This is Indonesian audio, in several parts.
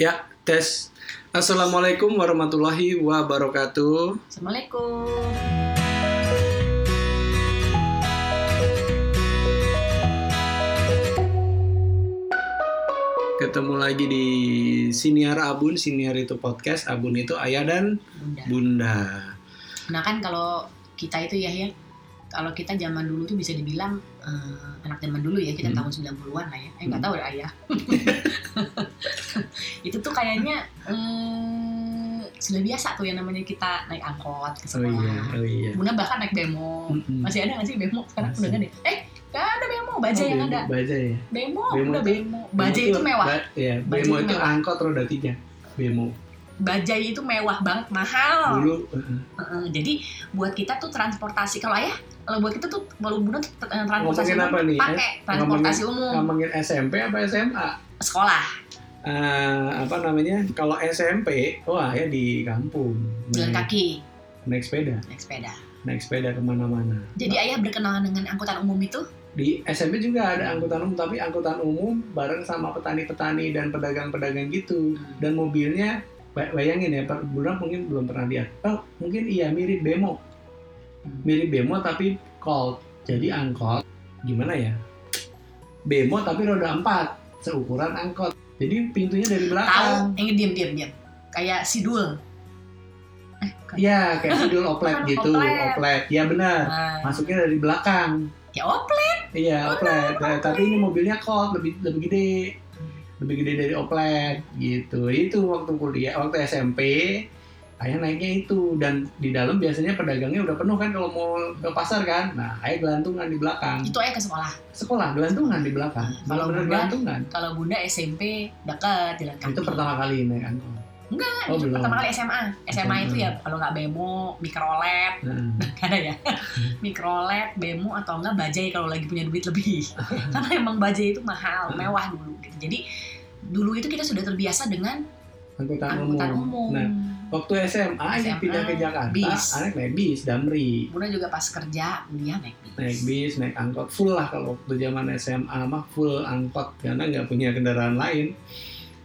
Ya, tes. Assalamualaikum warahmatullahi wabarakatuh. Assalamualaikum. Ketemu lagi di Siniar Abun. Siniar itu podcast, Abun itu ayah dan Bunda. bunda. Nah kan kalau kita itu ya ya, kalau kita zaman dulu tuh bisa dibilang eh, anak zaman dulu ya, kita Hmm. tahun 90-an lah ya. Eh nggak Hmm. tahu ya ayah. itu tuh kayaknya eh, sudah biasa tuh yang namanya kita naik angkot ke Oh sekolah. iya, oh iya. Bunda bahkan naik bemo. Mm-mm. Masih ada nggak sih bemo? Sekarang Masih. udah nggak deh. Eh nggak ada bemo, baja Oh, yang bemo, ada. Baja ya. Bemo, Bemo udah tuh- bemo. Bajai itu tuh- mewah. ba- Iya, Bajai bemo itu itu mewah. angkot roda tiga. Bemo. Bajai itu mewah banget, mahal. Dulu. Heeh, jadi buat kita tuh transportasi kalau ayah kalau buat kita tuh kalau bunda tuh eh, transportasi Ngomongin umum apa nih? pakai Eh, transportasi umum ngomongin SMP apa SMA? sekolah Eh, apa namanya? Kalau SMP, wah ya di kampung. jalan kaki naik sepeda, naik sepeda naik sepeda ke mana-mana. jadi ayah berkenalan dengan angkutan umum itu Di SMP juga ada angkutan umum, tapi angkutan umum bareng sama petani-petani dan pedagang-pedagang gitu. Dan mobilnya, bayangin ya, Pak Bunda mungkin belum pernah lihat. Oh, mungkin iya mirip bemo, Hmm. mirip bemo tapi cold. Jadi angkot, gimana ya? Bemo tapi roda empat, seukuran angkot. Jadi pintunya dari tahu belakang. ini diam diam diam kayak sidul eh kan. Iya, kayak sidul oplet gitu, Oplet. oplet. Iya benar. Nah, Masuknya dari belakang. ya oplet Iya, Oh, oplet. Nah, tapi ini mobilnya Colt lebih lebih gede. Lebih gede dari oplet gitu. Itu waktu kuliah, waktu SMP ayah naiknya itu dan di dalam biasanya pedagangnya udah penuh kan kalau mau ke pasar kan. Nah, ayah gelantungan di belakang. itu ayah ke sekolah Sekolah gelantungan di belakang. Kalau bunda- gelantungan. kalau bunda SMP dekat jalan kaki Itu pertama kali naik angkot. enggak Oh, itu belum. pertama kali SMA SMA itu SMA. ya kalau nggak bemo mikrolet Gak ada ya mikrolet bemo atau enggak bajai kalau lagi punya duit lebih karena emang bajai itu mahal mewah dulu gitu jadi dulu itu kita sudah terbiasa dengan angkutan, angkutan umum. umum. Nah, waktu SMA, SMA, pindah ke Jakarta, bis. anak naik bis, Damri. Bunda juga pas kerja kuliah naik bis. Naik bis, naik angkot full lah kalau waktu zaman SMA mah full angkot karena nggak punya kendaraan lain.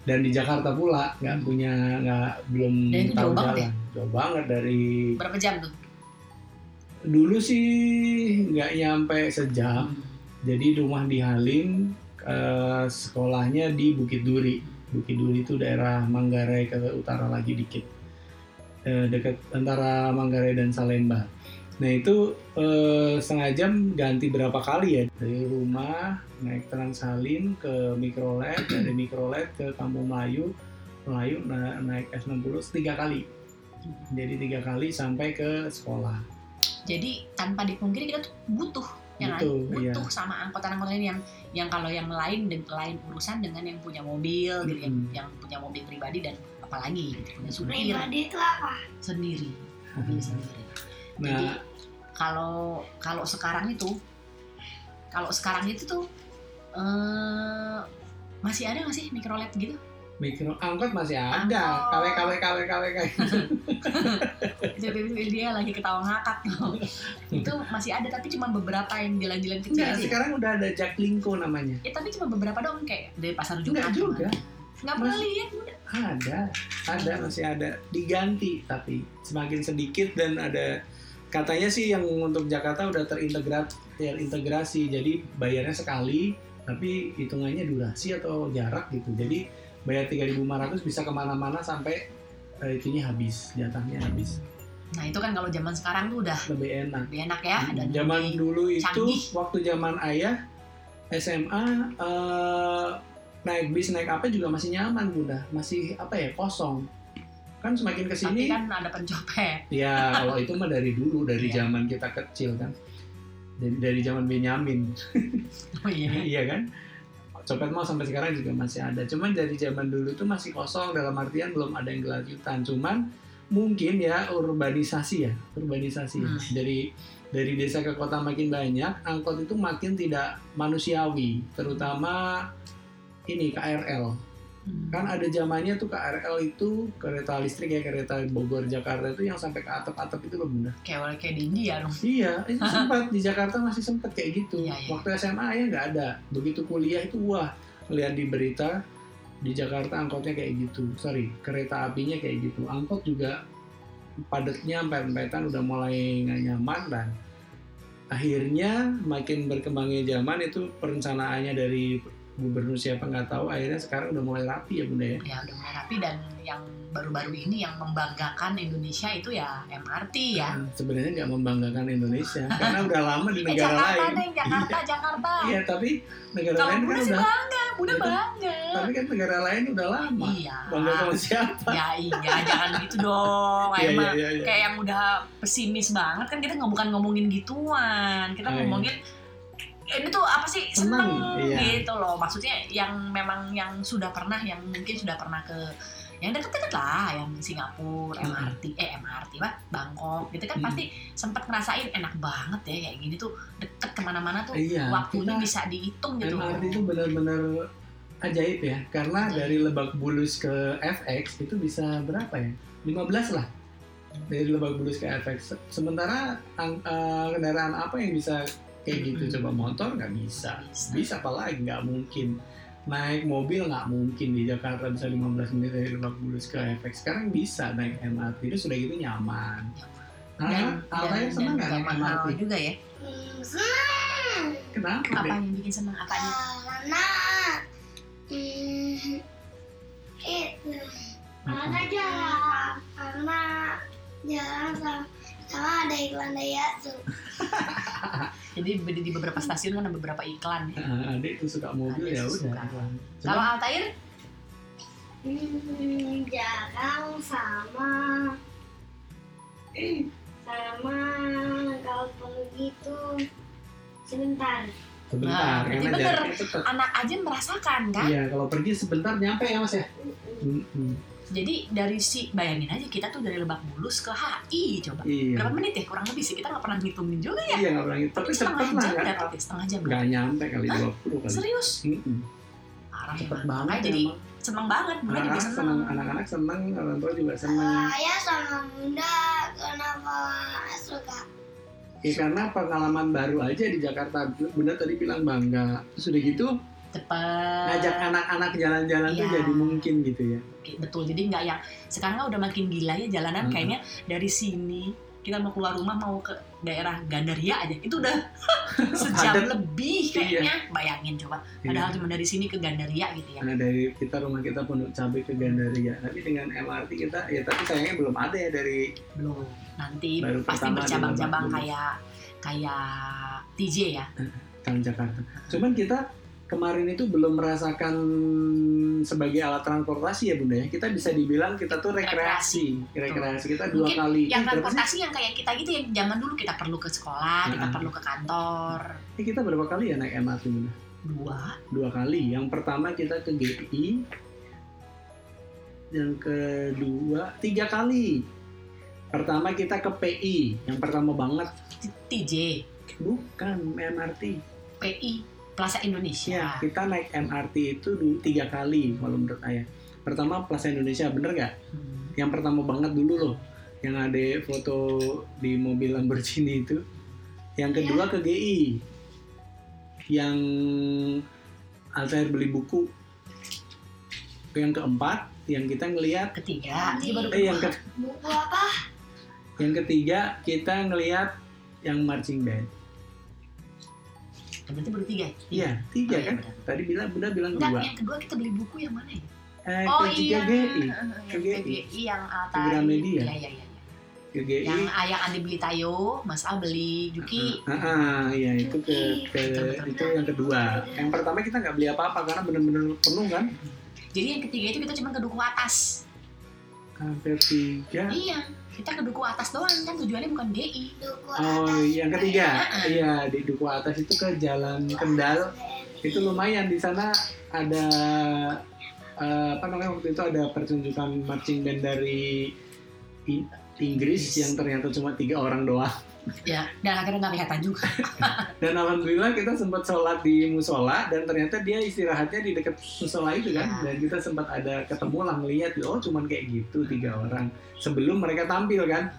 Dan di Jakarta pula nggak punya nggak belum Dan itu tahu jauh banget jalan. jauh banget dari berapa jam tuh? Dulu sih nggak nyampe sejam. Jadi rumah di Halim eh, sekolahnya di Bukit Duri. Bukit Duri itu daerah Manggarai ke utara lagi dikit. Eh, dekat antara Manggarai dan Salemba. Nah itu eh, setengah jam ganti berapa kali ya? Dari rumah naik Trans Halim ke Mikrolet dari Mikrolet ke Kampung Melayu. Melayu na- naik S60 tiga kali. Jadi tiga kali sampai ke sekolah. Jadi tanpa dipungkiri kita tuh butuh yang Butuh, lain iya. butuh sama angkutan-angkutan ini yang yang kalau yang lain dan lain urusan dengan yang punya mobil gitu yang, yang punya mobil pribadi dan apalagi gitu, punya supir Pribadi itu apa? sendiri mobil sendiri Jadi nah kalau kalau sekarang itu kalau sekarang itu tuh eh masih ada nggak sih mikrolet gitu? Mikro angkot masih ada Angkot. KW KW KW KW KW Itu, itu, itu dia lagi ketawa ngakak tuh. itu masih ada tapi cuma beberapa yang jalan-jalan kecil Enggak, aja. ya. sekarang udah ada Jaklingko namanya. Ya, tapi cuma beberapa dong kayak dari pasar Enggak Jumat. juga. Nggak pernah lihat. Ada, ada masih ada. Diganti tapi semakin sedikit dan ada katanya sih yang untuk Jakarta udah terintegrasi terintegrasi. Jadi bayarnya sekali tapi hitungannya durasi atau jarak gitu. Jadi bayar 3.500 bisa ke mana-mana sampai eh, itunya habis, jatahnya habis. Nah itu kan kalau zaman sekarang tuh udah Lebih enak. lebih enak ya dan zaman lebih- dulu itu canggih. waktu zaman ayah SMA eh, naik bis naik apa juga masih nyaman bunda masih apa ya kosong kan semakin tapi ke sini kan ada pencopet. ya kalau itu mah dari dulu dari Iya. zaman kita kecil kan dari dari zaman Benyamin. Oh iya. iya kan? Copet mau sampai sekarang juga masih ada. Cuman dari zaman dulu tuh masih kosong. Dalam artian belum ada yang gelanjutan cuman mungkin ya urbanisasi ya. Urbanisasi. Hmm. dari dari desa ke kota makin banyak angkot itu makin tidak manusiawi. Terutama ini KRL Hmm. kan ada zamannya tuh KRL itu kereta listrik ya kereta Bogor Jakarta itu yang sampai ke atap-atap itu loh bunda Kayak kayak di India dong. Iya, itu sempat di Jakarta masih sempat kayak gitu. Iya, iya. Waktu SMA ya nggak ada. Begitu kuliah itu wah, lihat di berita di Jakarta angkotnya kayak gitu sorry kereta apinya kayak gitu angkot juga padatnya empet-empetan udah mulai nggak nyaman dan akhirnya makin berkembangnya zaman itu perencanaannya dari gubernur siapa nggak tahu akhirnya sekarang udah mulai rapi ya bunda ya? Ya udah mulai rapi dan yang baru-baru ini yang membanggakan Indonesia itu ya MRT ya. Hmm, sebenarnya nggak membanggakan Indonesia karena udah lama di eh negara Jakarta lain. deh Jakarta Jakarta. Iya tapi negara kalau lain kan udah bangga Bunda Iya. bangga. tapi kan negara lain udah lama. Iya. Bangga sama siapa? Ya iya jangan gitu dong. Iya, emang iya, iya, iya. kayak yang udah pesimis banget kan kita nggak bukan ngomongin gituan. Kita Oh, iya. Ngomongin ini tuh apa sih Seneng, iya. gitu loh maksudnya yang memang yang sudah pernah yang mungkin sudah pernah ke yang deket-deket lah yang Singapura Hmm. MRT eh MRT pak Bangkok gitu kan Hmm. pasti sempat ngerasain enak banget ya kayak gini tuh deket ke mana-mana tuh Iya, waktunya kita- bisa dihitung gitu MRT itu benar-benar ajaib ya karena Ajaib. dari Lebak Bulus ke FX itu bisa berapa ya 15 lah dari Lebak Bulus ke FX sementara eh, kendaraan apa yang bisa kayak gitu. Coba motor nggak bisa. Bisa. apalagi nggak mungkin. Naik mobil nggak mungkin di Jakarta bisa 15 menit dari Lebak Bulus ke sekarang bisa naik MRT itu sudah gitu nyaman. Dan, Ah, Altair dan, senang nggak dan naik MRT? juga ya? Hmm, senang Kenapa? apa yang bikin senang? Apanya? Karena hmm, itu karena jalan karena jalan sama, sama ada iklan Daihatsu jadi di di beberapa stasiun kan ada beberapa iklan ya Ah, adik tuh suka mobil ya suka. udah. kalau Altair hmm, jalan sama sama kalau pergi tuh sebentar Sebentar, Nah, bener. anak aja merasakan kan Iya, kalau pergi sebentar nyampe ya mas ya. Mm-mm. Jadi dari si bayangin aja kita tuh dari Lebak Bulus ke HI coba Iya. berapa menit ya kurang lebih sih kita nggak pernah ngitungin juga ya Iya nggak pernah gitu. Tapi setengah jam kan. ya setengah jam Nggak nyampe kali 20 kali. serius Mm-mm. parah Cepet emang. banget. Jadi emang. seneng banget bunda juga Anak-anak seneng senang, anak-anak senang, orang tua juga senang. Ayah sama bunda kenapa suka Ya karena pengalaman baru aja di Jakarta. Bunda tadi bilang bangga. Terus udah gitu cepet ngajak anak-anak jalan-jalan tuh Iya. jadi mungkin gitu ya. betul jadi nggak yang sekarang kan udah makin gila ya jalanan Hmm. kayaknya dari sini kita mau keluar rumah mau ke daerah Gandaria aja itu udah sejam Padat. lebih kayaknya bayangin coba padahal Iya. cuma dari sini ke Gandaria gitu ya Nah dari kita rumah kita pondok cabai ke Gandaria. Tapi dengan MRT kita ya tapi sayangnya belum ada ya dari belum nanti Baru pasti bercabang-cabang kayak kayak TJ ya Transjakarta. Cuman kita kemarin itu belum merasakan sebagai alat transportasi ya bunda ya. Kita bisa dibilang kita tuh rekreasi, rekreasi kita dua Mungkin kali. yang transportasi yang kayak kita gitu yang zaman dulu kita perlu ke sekolah kita Nah. perlu ke kantor Eh, kita berapa kali ya naik MRT bunda? dua Dua kali. Yang pertama kita ke GI, yang kedua tiga kali. Pertama kita ke PI, yang pertama banget TJ bukan MRT. PI Plaza Indonesia Ya, kita naik MRT itu dulu tiga kali kalau menurut ayah. Pertama Plaza Indonesia, bener nggak? Hmm. Yang pertama banget dulu loh, yang ada foto di mobil Lamborghini itu. Yang kedua ke GI, yang Altair beli buku. Yang keempat, yang kita ngelihat, ketiga ini baru eh yang ke, buku apa yang ketiga kita ngelihat yang marching band. Berarti baru tiga Iya, tiga Oh, iya, kan? Tadi bilang, Bunda bilang dua. yang kedua kita beli buku yang mana ya? Eh, oh iya, GI, yang Ke GI. PGI yang Altai. Ke Gramedia. Iya, iya, iya. ke GI. Yang ayah Andi beli Tayo, Mas Al beli Juki. Ah, ah, iya itu ke, ke Betul, betul. itu yang kedua. Yang pertama kita nggak beli apa-apa karena bener-bener penuh kan. Jadi yang ketiga itu kita cuma ke duku atas. Hampir tiga. Iya, kita ke duku atas doang kan tujuannya bukan GI. duku Oh, atas yang ketiga. Ah. Iya di duku atas itu ke Jalan Kendal. Itu lumayan di sana ada eh, apa namanya waktu itu ada pertunjukan marching band dari Inggris yang ternyata cuma tiga orang doang. Ya, dan akhirnya nggak kelihatan juga. Dan alhamdulillah kita sempat sholat di musola dan ternyata dia istirahatnya di dekat musola itu kan. Ya. Dan kita sempat ada ketemu lah ngeliat, oh cuman kayak gitu tiga orang sebelum mereka tampil kan.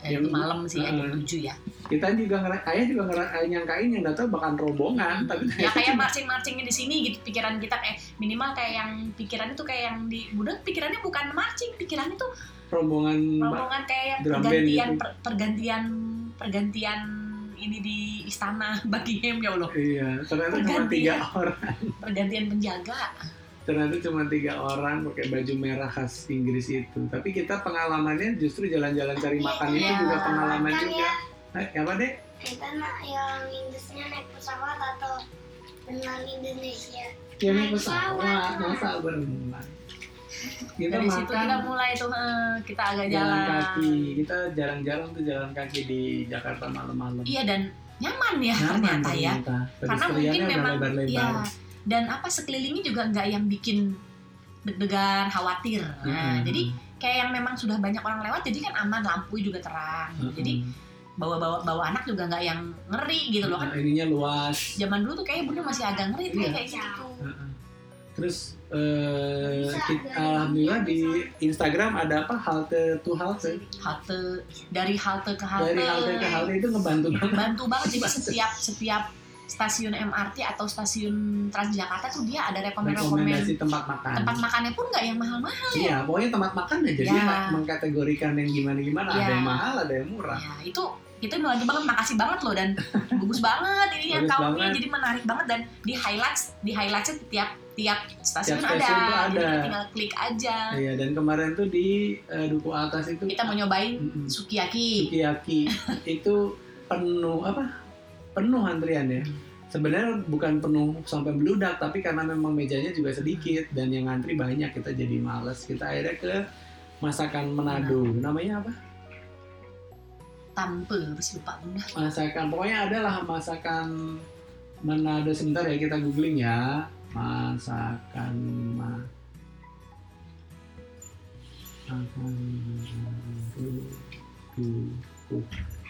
Dan itu malam sih ya, jam Heeh. 7 ya. kita juga ngera, ayah juga ngera, ayah nyangkain yang datang bakal rombongan tapi Ya kayak marching-marchingnya di sini gitu pikiran kita kayak minimal kayak yang pikirannya tuh kayak yang di Budak pikirannya bukan marching, pikirannya tuh rombongan rombongan kayak drum band pergantian gitu. per- pergantian pergantian ini di istana Buckingham ya Allah iya ternyata cuma Pergantian. tiga orang pergantian penjaga ternyata cuma tiga orang pakai baju merah khas Inggris itu tapi kita pengalamannya justru jalan-jalan cari makan itu Iya. juga pengalaman Kan juga ya, Eh, apa deh kita nak yang Inggrisnya naik pesawat atau benar Indonesia. ya naik Naik pesawat pesawat. masa berenang kita dari situ makan kita mulai tuh kita agak jalan jalan, kaki kita jarang-jarang tuh jalan kaki di Jakarta malam-malam iya dan nyaman ya Nyaman ternyata ya ternyata. karena mungkin memang lebar-lebar. ya dan apa sekelilingnya juga nggak yang bikin deg-degan khawatir nah Mm-mm. jadi kayak yang memang sudah banyak orang lewat jadi kan aman lampu juga terang Mm-mm. jadi bawa bawa bawa anak juga nggak yang ngeri gitu loh kan Nah, ininya luas zaman dulu tuh kayak bunda masih agak ngeri tuh Iya. kayak gitu Heeh. Terus eh, Bisa, ki- dari- alhamdulillah di Instagram ada apa? Halte to halte? Halte. Dari halte ke halte, dari halte ke halte itu ngebantu banget. Bantu banget jadi setiap setiap stasiun MRT atau stasiun Transjakarta tuh dia ada rekomendasi rekomendasi tempat makan. Tempat makannya pun nggak yang mahal-mahal iya pokoknya tempat makan aja Ya. dia mengkategorikan yang gimana gimana ada Ya. yang mahal ada yang murah. Ya itu kita bantu banget makasih banget loh dan bagus banget ini yang kaumnya jadi menarik banget dan di highlights di highlightsnya tiap tiap stasiun, Tiap ada. stasiun jadi ada. kita tinggal klik aja. Iya dan kemarin tuh di eh, duku atas itu kita mau nyobain Mm-mm. sukiyaki. Sukiyaki. Itu penuh apa? Penuh antrian ya. Sebenarnya bukan penuh sampai beludak tapi karena memang mejanya juga sedikit dan yang ngantri banyak kita jadi males. Kita akhirnya ke masakan Manado. Namanya apa tampe terus lupa bunda masakan pokoknya adalah masakan Manado sebentar ya kita googling ya. Masakan ma masakan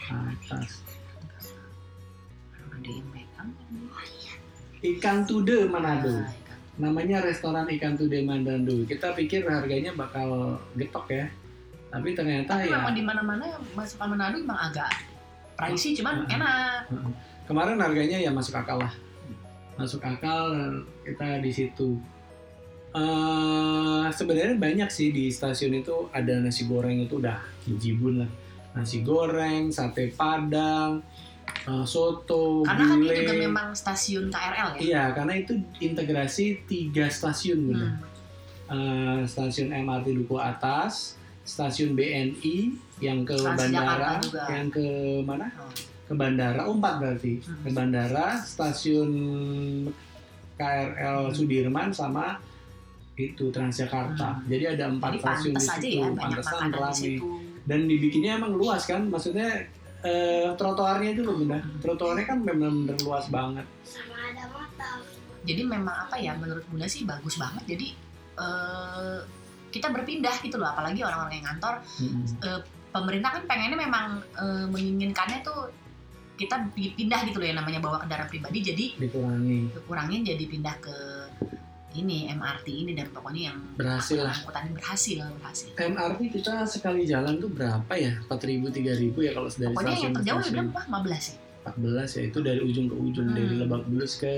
atas ada yang ikan tude Manado. Ikan. namanya restoran ikan tude Manado. Kita pikir harganya bakal getok ya tapi ternyata tapi ya memang di mana-mana masakan Manado emang agak pricey cuman Heeh. enak. Kemarin harganya ya masuk akal lah. Masuk akal kita di situ. Eh sebenarnya banyak sih di stasiun itu ada nasi goreng itu udah jijibun lah. Nasi goreng sate padang eh, soto karena kan itu juga memang stasiun KRL ya? Iya karena itu integrasi tiga stasiun Bunda. Hmm. Eh, stasiun MRT Duku Atas stasiun BNI yang ke Transjakarta bandara juga. yang ke mana Oh. ke bandara oh, empat berarti Hmm. ke bandara stasiun KRL Hmm. Sudirman sama itu Transjakarta jadi ada empat jadi stasiun di aja situ ya pantesan situ dan dibikinnya emang luas kan maksudnya eh, trotoarnya itu loh bunda Hmm. trotoarnya kan benar-benar luas banget Sama ada motor. jadi memang apa ya menurut bunda sih bagus banget jadi eh, kita berpindah gitu loh apalagi orang-orang yang ngantor. Pemerintah kan pengennya memang eh, menginginkannya tuh kita pindah gitu loh yang namanya bawa kendaraan pribadi jadi dikurangi. kurangin jadi pindah ke ini MRT ini dan pokoknya yang berhasil lah. angkutan berhasil berhasil. MRT kita sekali jalan tuh berapa ya? 4000 3000 ya kalau dari pokoknya yang terjauh stasiun. bilang wah 15 ya? 14 ya itu dari ujung ke ujung Hmm. dari Lebak Bulus ke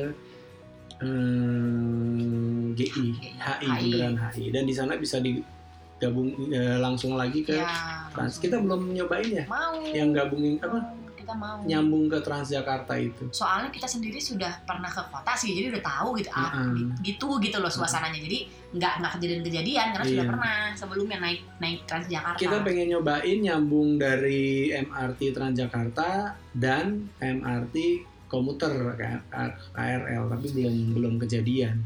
eh, GI HI HI. Bundaran HI dan di sana bisa digabung eh, langsung lagi ke ya Trans. kita belum nyobain ya? Mau. Yang gabungin apa? Kita mau. Nyambung ke Transjakarta itu. Soalnya kita sendiri sudah pernah ke kota sih jadi udah tahu gitu ah Mm-mm. di- gitu gitu loh suasananya. Jadi nggak nggak kejadian-kejadian karena sudah Iya. pernah sebelumnya naik naik Transjakarta. Kita pengen nyobain nyambung dari MRT Transjakarta dan MRT komuter KRL tapi belum belum kejadian.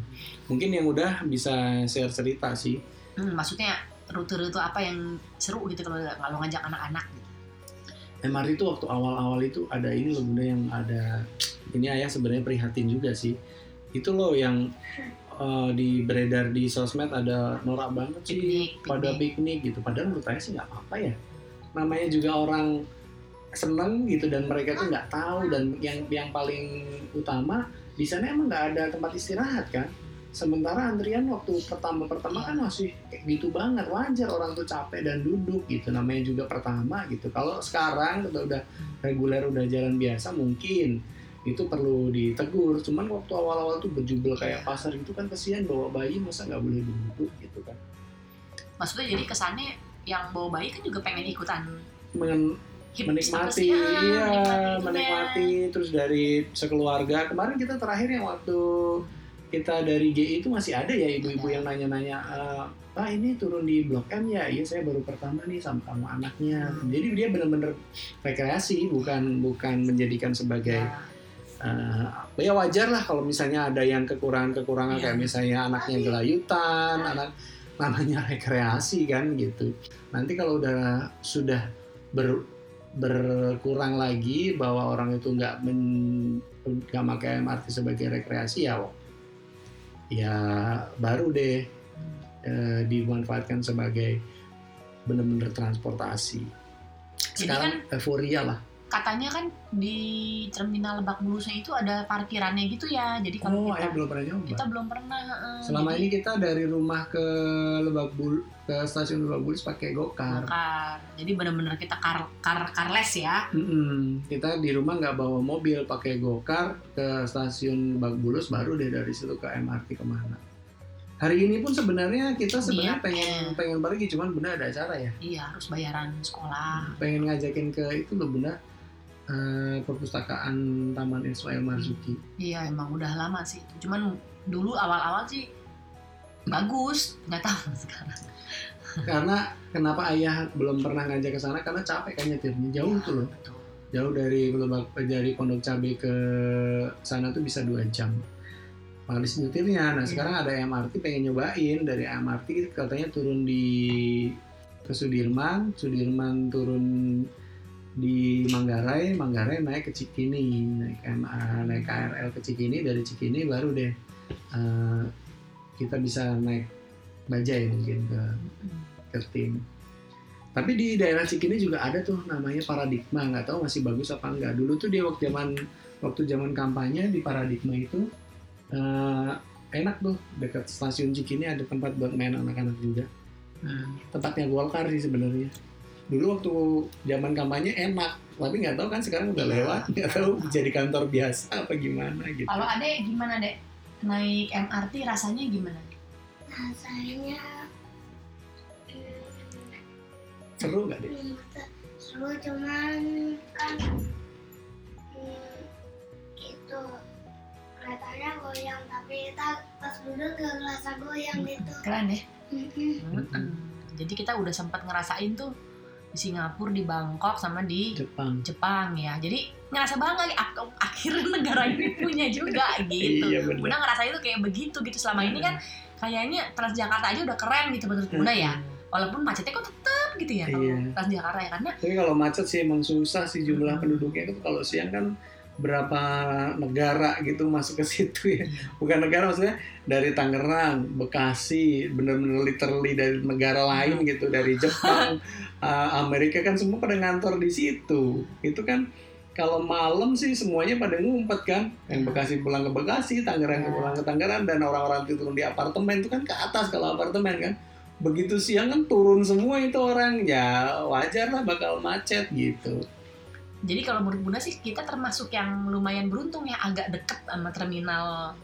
Mungkin yang udah bisa share cerita sih. Hmm, maksudnya rute-rute apa yang seru gitu kalau kalau ngajak anak-anak gitu. MRT itu waktu awal-awal itu ada ini loh bunda yang ada ini ayah sebenarnya prihatin juga sih. Itu loh yang eh, di beredar di sosmed ada norak banget sih piknik pada piknik. piknik gitu. Padahal menurut saya sih nggak apa-apa ya. Namanya juga orang seneng gitu dan mereka tuh nggak tahu dan yang yang paling utama di sana emang nggak ada tempat istirahat kan. Sementara antrian waktu pertama-pertama kan masih kayak gitu banget wajar orang tuh capek dan duduk gitu namanya juga pertama gitu. Kalau sekarang udah udah reguler udah jalan biasa mungkin itu perlu ditegur. Cuman waktu awal-awal tuh berjubel kayak pasar gitu kan kesian bawa bayi masa nggak boleh duduk gitu kan. Maksudnya jadi kesannya yang bawa bayi kan juga pengen ikutan? Men- menikmati sama si- ah, iya menikmati terus dari sekeluarga kemarin kita terakhir yang waktu kita dari GI itu masih ada ya ibu-ibu Ada. yang nanya-nanya "Eh, Pak ini turun di Blok M ya iya saya baru pertama nih sama sama anaknya Hmm. jadi dia benar-benar rekreasi bukan bukan menjadikan sebagai Ya, eh, ya wajar lah kalau misalnya ada yang kekurangan-kekurangan Iya. kayak misalnya anaknya gelayutan, anak namanya rekreasi kan gitu. Nanti kalau udah sudah ber- berkurang lagi bahwa orang itu nggak nggak pakai MRT sebagai rekreasi ya ya baru deh eh, dimanfaatkan sebagai benar-benar transportasi. Jadi Sekarang euforia lah. Katanya kan di terminal Lebak Bulusnya itu ada parkirannya gitu ya jadi kalau Oh, kita ayah belum pernah nyoba. kita belum pernah. Selama Jadi, ini kita dari rumah ke Lebak Bul ke stasiun Lebak Bulus pakai gokar. Gokar. Jadi benar-benar kita kar kar carless ya. Mm-mm. Kita di rumah nggak bawa mobil, pakai gokar ke stasiun Lebak Bulus, baru deh dari situ ke MRT ke mana. Hari ini pun sebenarnya kita sebenarnya Iya. pengen pengen pergi, cuman benar ada acara ya. Iya harus bayaran sekolah. Pengen ngajakin ke itu loh benar eh, perpustakaan Taman Ismail Marzuki. Iya emang udah lama sih itu. Cuman dulu awal-awal sih bagus. Nggak tahu sekarang. Karena kenapa ayah belum pernah ngajak ke sana? Karena capek kan nyetirnya jauh tuh loh. Betul. jauh dari dari Pondok Cabe ke sana tuh bisa dua jam malis nyetirnya nah Iya. sekarang ada MRT pengen nyobain dari MRT katanya turun di ke Sudirman Sudirman turun di Manggarai Manggarai naik ke Cikini naik MA, naik KRL ke Cikini dari Cikini baru deh eh, kita bisa naik bajai mungkin ke ke tim. Tapi di daerah Cikini juga ada tuh namanya Paradigma, nggak tahu masih bagus apa enggak. Dulu tuh dia waktu zaman waktu zaman kampanye di Paradigma itu eh, enak tuh dekat stasiun Cikini ada tempat buat main anak-anak juga. Nah, tempatnya Golkar sih sebenarnya. Dulu waktu zaman kampanye enak, tapi nggak tahu kan sekarang udah Iya. lewat, nggak tahu jadi kantor biasa apa gimana gitu. Kalau adek gimana dek? Naik MRT rasanya gimana? rasanya Seru nggak deh? hmm, seru cuman kan hmm, itu keretanya goyang tapi kita pas duduk gak ngerasa goyang gitu Keren deh. Mm-mm. Jadi kita udah sempat ngerasain tuh di Singapura, di Bangkok, sama di Jepang. Jepang ya. Jadi ngerasa banget ak- akhirnya negara ini punya juga gitu. Iya benar. Bunda ngerasain tuh kayak begitu gitu. Selama ini kan kayaknya Transjakarta aja udah keren gitu menurut Bunda ya. Walaupun macetnya kok tetep gitu ya kalau Iya. Transjakarta ya karena Tapi kalau macet sih emang susah sih jumlah penduduknya itu kalau siang kan berapa negara gitu masuk ke situ ya. Bukan negara maksudnya dari Tangerang, Bekasi, bener-bener literally dari negara lain gitu, dari Jepang, uh, Amerika kan semua pada ngantor di situ. Itu kan kalau malam sih semuanya pada ngumpet kan. Yang Bekasi pulang ke Bekasi, Tangerang Ya. pulang ke Tangerang dan orang-orang itu turun di apartemen itu kan ke atas kalau apartemen kan. Begitu siang kan turun semua itu orang ya wajar lah bakal macet gitu. Jadi kalau menurut Bunda sih kita termasuk yang lumayan beruntung ya agak deket sama terminal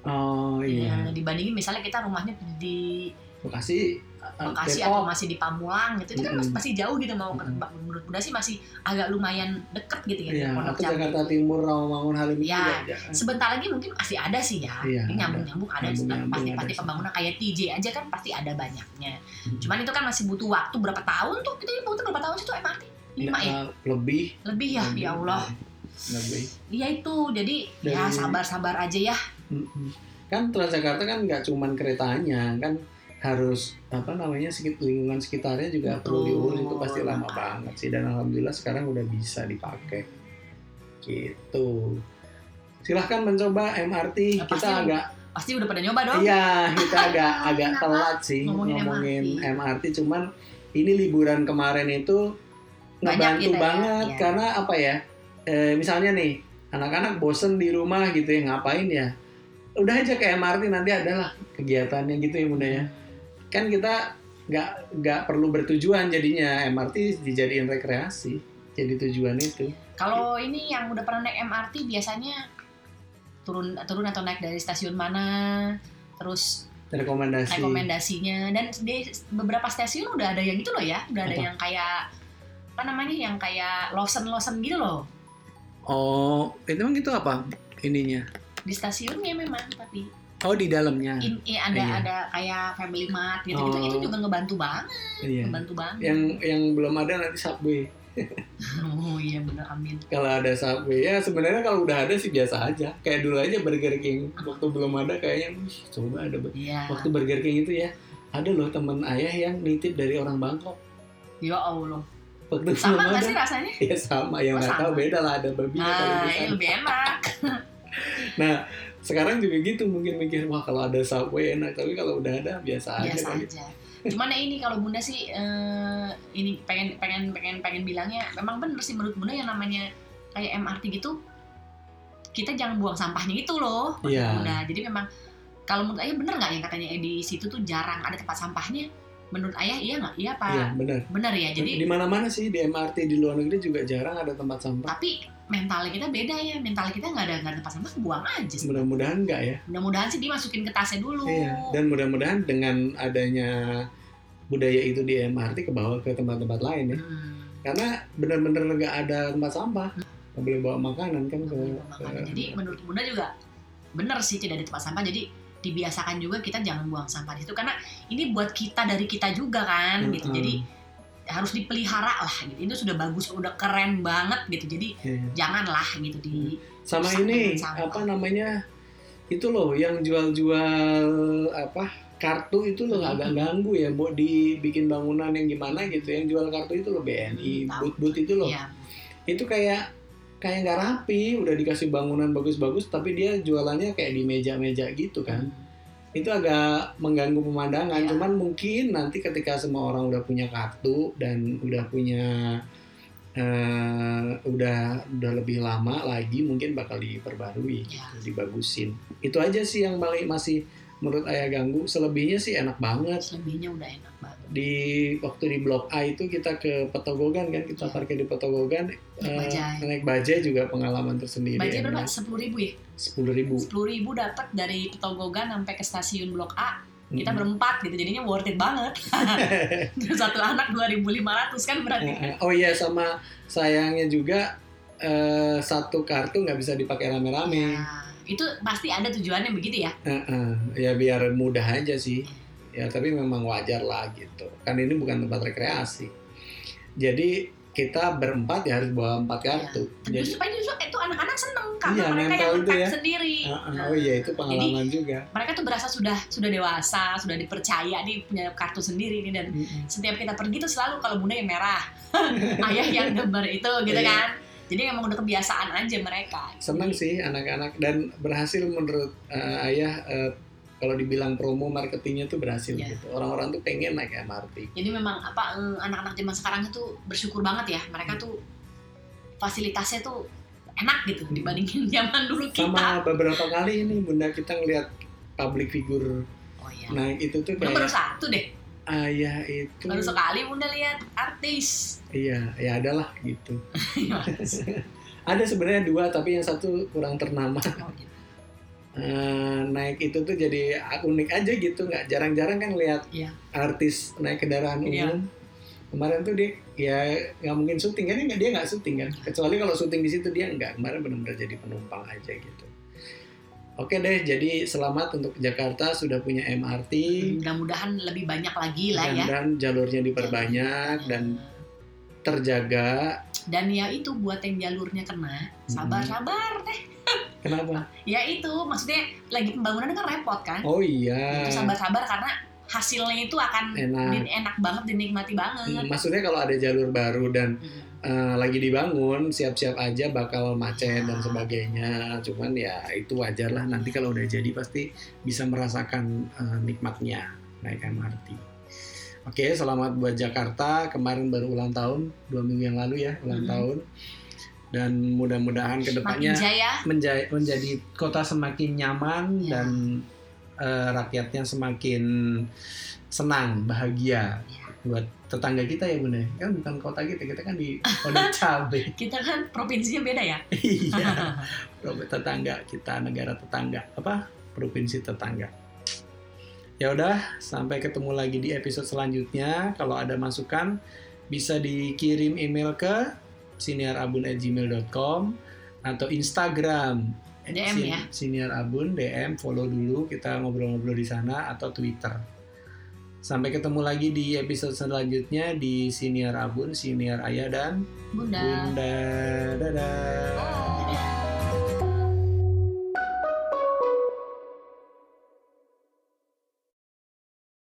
Oh iya. ya, dibandingin misalnya kita rumahnya di Bekasi, uh, Bekasi Depok. atau masih di Pamulang gitu itu kan Mm-mm. masih jauh gitu mau ke Mm-mm. menurut Bunda sih masih agak lumayan deket gitu ya Pondok Cabe. Jakarta Timur, Rawamangun, Halim itu Ya, juga ada. sebentar lagi mungkin masih ada sih ya Iya, Ini nyambung-nyambung ada Nyambung-nyambung pasti ada pasti pembangunan kayak TJ aja kan pasti ada banyaknya Hmm. cuman itu kan masih butuh waktu berapa tahun tuh kita butuh berapa tahun sih tuh MRT lima ya Ya, lebih. lebih ya lebih, ya Allah Lebih. iya itu jadi ya Dari- sabar-sabar aja ya. Kan Transjakarta kan nggak cuman keretanya, kan harus apa namanya sekit lingkungan sekitarnya juga perlu Betul. diurus itu pasti lama banget sih dan alhamdulillah sekarang udah bisa dipakai gitu silahkan mencoba MRT Ya, kita pasti. agak pasti udah pada nyoba dong Iya, kita agak agak telat sih Ngomongin ngomongin, MRT. MRT. Cuman ini liburan kemarin itu ngebantu gitu ya, banget iya. karena apa ya? Eh, misalnya nih, anak-anak bosen di rumah gitu ya ngapain ya? udah aja kayak MRT nanti adalah kegiatannya gitu ya bunda ya kan kita nggak nggak perlu bertujuan jadinya MRT dijadiin rekreasi jadi tujuan itu Kalau ini yang udah pernah naik MRT biasanya turun turun atau naik dari stasiun mana, terus rekomendasi rekomendasinya dan di beberapa stasiun udah ada yang gitu loh ya, udah ada Apa? yang kayak apa namanya yang kayak Lawson Lawson gitu loh oh itu emang itu apa ininya di stasiunnya memang tapi oh di dalamnya in, i- ada Iya. ada kayak Family Mart gitu gitu Oh. itu juga ngebantu banget, iya ngebantu banget. yang yang belum ada nanti subway Oh iya bener amin. kalau ada subway ya sebenarnya kalau udah ada sih biasa aja kayak dulu aja Burger King waktu belum ada kayaknya "Wih, coba ada Iya. waktu Burger King itu ya ada loh temen ayah yang nitip dari orang Bangkok Ya Allah. Waktu Sama belum nggak ada sih rasanya? ya sama yang Oh, nggak tahu beda lah ada kali Nah, sana. lebih enak. nah sekarang juga gitu mungkin mikir wah kalau ada subway enak tapi kalau udah ada biasa, aja biasa kali. aja. Cuman ya ini kalau bunda sih eh, ini pengen pengen pengen pengen bilangnya memang bener sih menurut bunda yang namanya kayak MRT gitu kita jangan buang sampahnya itu loh menurut Iya. bunda. Jadi memang kalau menurut ayah bener nggak yang katanya eh, di situ tuh jarang ada tempat sampahnya? Menurut ayah iya nggak? Iya pak. Iya benar. Bener ya. Jadi di mana-mana sih di MRT di luar negeri juga jarang ada tempat sampah. tapi mentalnya kita beda ya. Mental kita nggak ada nggak ada tempat sampah buang aja. Mudah-mudahan enggak ya. Mudah-mudahan sih dimasukin ke tasnya dulu. Iya. Dan mudah-mudahan dengan adanya budaya itu di MRT ke bawah ke tempat-tempat lain ya. Hmm. Karena benar-benar nggak ada tempat sampah. Nggak boleh bawa makanan kan ke, Makanya, ke- jadi menurut bunda juga benar sih tidak ada tempat sampah jadi dibiasakan juga kita jangan buang sampah di situ karena ini buat kita dari kita juga kan gitu Mm-mm. jadi harus dipelihara lah gitu itu sudah bagus udah keren banget gitu jadi Iya. janganlah gitu di sama Rusak ini sampah. apa namanya itu loh yang jual-jual apa kartu itu loh Hmm. agak ganggu ya mau dibikin bangunan yang gimana gitu yang jual kartu itu loh BNI Hmm, tahu. but-but itu loh ya itu kayak kayak nggak rapi udah dikasih bangunan bagus-bagus tapi dia jualannya kayak di meja-meja gitu kan. Itu agak mengganggu pemandangan. Iya. cuman mungkin nanti ketika semua orang udah punya kartu dan udah punya eh, udah udah lebih lama lagi mungkin bakal diperbarui Ya. dibagusin. Itu aja sih yang paling masih menurut ayah ganggu. Selebihnya sih enak banget. Selebihnya udah enak banget di waktu di blok A itu kita ke Petogogan kan kita Iya. parkir di Petogogan Naik eh, bajai. naik bajai juga pengalaman tersendiri Bajai berapa? Sepuluh ribu ya? sepuluh ribu Sepuluh ribu dapat dari Petogogan sampai ke stasiun Blok A. Kita berempat gitu, jadinya worth it banget. Satu anak 2.500 kan berarti. Eh, eh, oh iya sama sayangnya juga eh, satu kartu nggak bisa dipakai rame-rame Ya, itu pasti ada tujuannya begitu ya. Eh, eh, ya biar mudah aja sih ya tapi memang wajar lah gitu kan ini bukan tempat rekreasi jadi kita berempat ya harus bawa empat kartu jadi Justru, justru itu anak-anak seneng karena Iya, mereka yang itu ya. sendiri. eh, eh, oh iya itu pengalaman juga Mereka tuh berasa sudah sudah dewasa, sudah dipercaya nih punya kartu sendiri nih dan Mm-mm. setiap kita pergi tuh selalu kalau bunda yang merah, ayah yang gambar itu gitu Iya. kan. Jadi emang udah kebiasaan aja mereka. seneng sih anak-anak dan berhasil menurut eh, ayah eh, kalau dibilang promo marketingnya tuh berhasil Iya. gitu orang-orang tuh pengen naik MRT Jadi memang apa eh, anak-anak zaman sekarang itu bersyukur banget ya. Mereka tuh fasilitasnya tuh enak gitu dibandingin zaman dulu kita. sama beberapa kali ini bunda kita ngelihat public figure Oh iya. naik itu tuh Bunda baru kayak satu deh. ayah itu Baru sekali bunda lihat artis. iya ya adalah gitu ada sebenarnya dua tapi yang satu kurang ternama Oh, gitu. Eh, naik itu tuh jadi unik aja gitu nggak jarang-jarang kan lihat Iya. artis naik kendaraan Iya. umum kemarin tuh dia ya nggak mungkin syuting kan dia nggak syuting kan kecuali kalau syuting di situ dia nggak kemarin benar-benar jadi penumpang aja gitu oke deh jadi selamat untuk Jakarta sudah punya MRT Mudah-mudahan lebih banyak lagi lah ya. dan jalurnya diperbanyak dan terjaga dan ya itu buat yang jalurnya kena sabar-sabar deh. Kenapa? Ya itu maksudnya lagi pembangunan kan repot kan? Oh iya. Itu sabar-sabar karena hasilnya itu akan enak. din- enak banget dinikmati banget. Hmm, maksudnya kalau ada jalur baru dan Hmm. eh, lagi dibangun siap-siap aja bakal macet Ya. dan sebagainya. Cuman ya itu wajar lah nanti kalau udah jadi pasti bisa merasakan eh, nikmatnya. Naik MRT oke selamat buat Jakarta kemarin baru ulang tahun dua minggu yang lalu ya ulang Hmm. tahun dan mudah-mudahan ke depannya jaya. menjadi menjadi kota semakin nyaman Ya. dan eh, rakyatnya semakin senang bahagia Ya. buat tetangga kita ya bunda kan bukan kota kita kita kan di kota cabe Kita kan provinsinya beda ya. iya tetangga kita negara tetangga apa provinsi tetangga ya udah sampai ketemu lagi di episode selanjutnya. Kalau ada masukan bisa dikirim email ke siniarabun@gmail.com atau Instagram. DM Sin- ya. Siniar Abun DM follow dulu. Kita ngobrol-ngobrol di sana atau Twitter. Sampai ketemu lagi di episode selanjutnya di Siniar Abun Siniar Ayah dan Bunda. Bunda. Dadah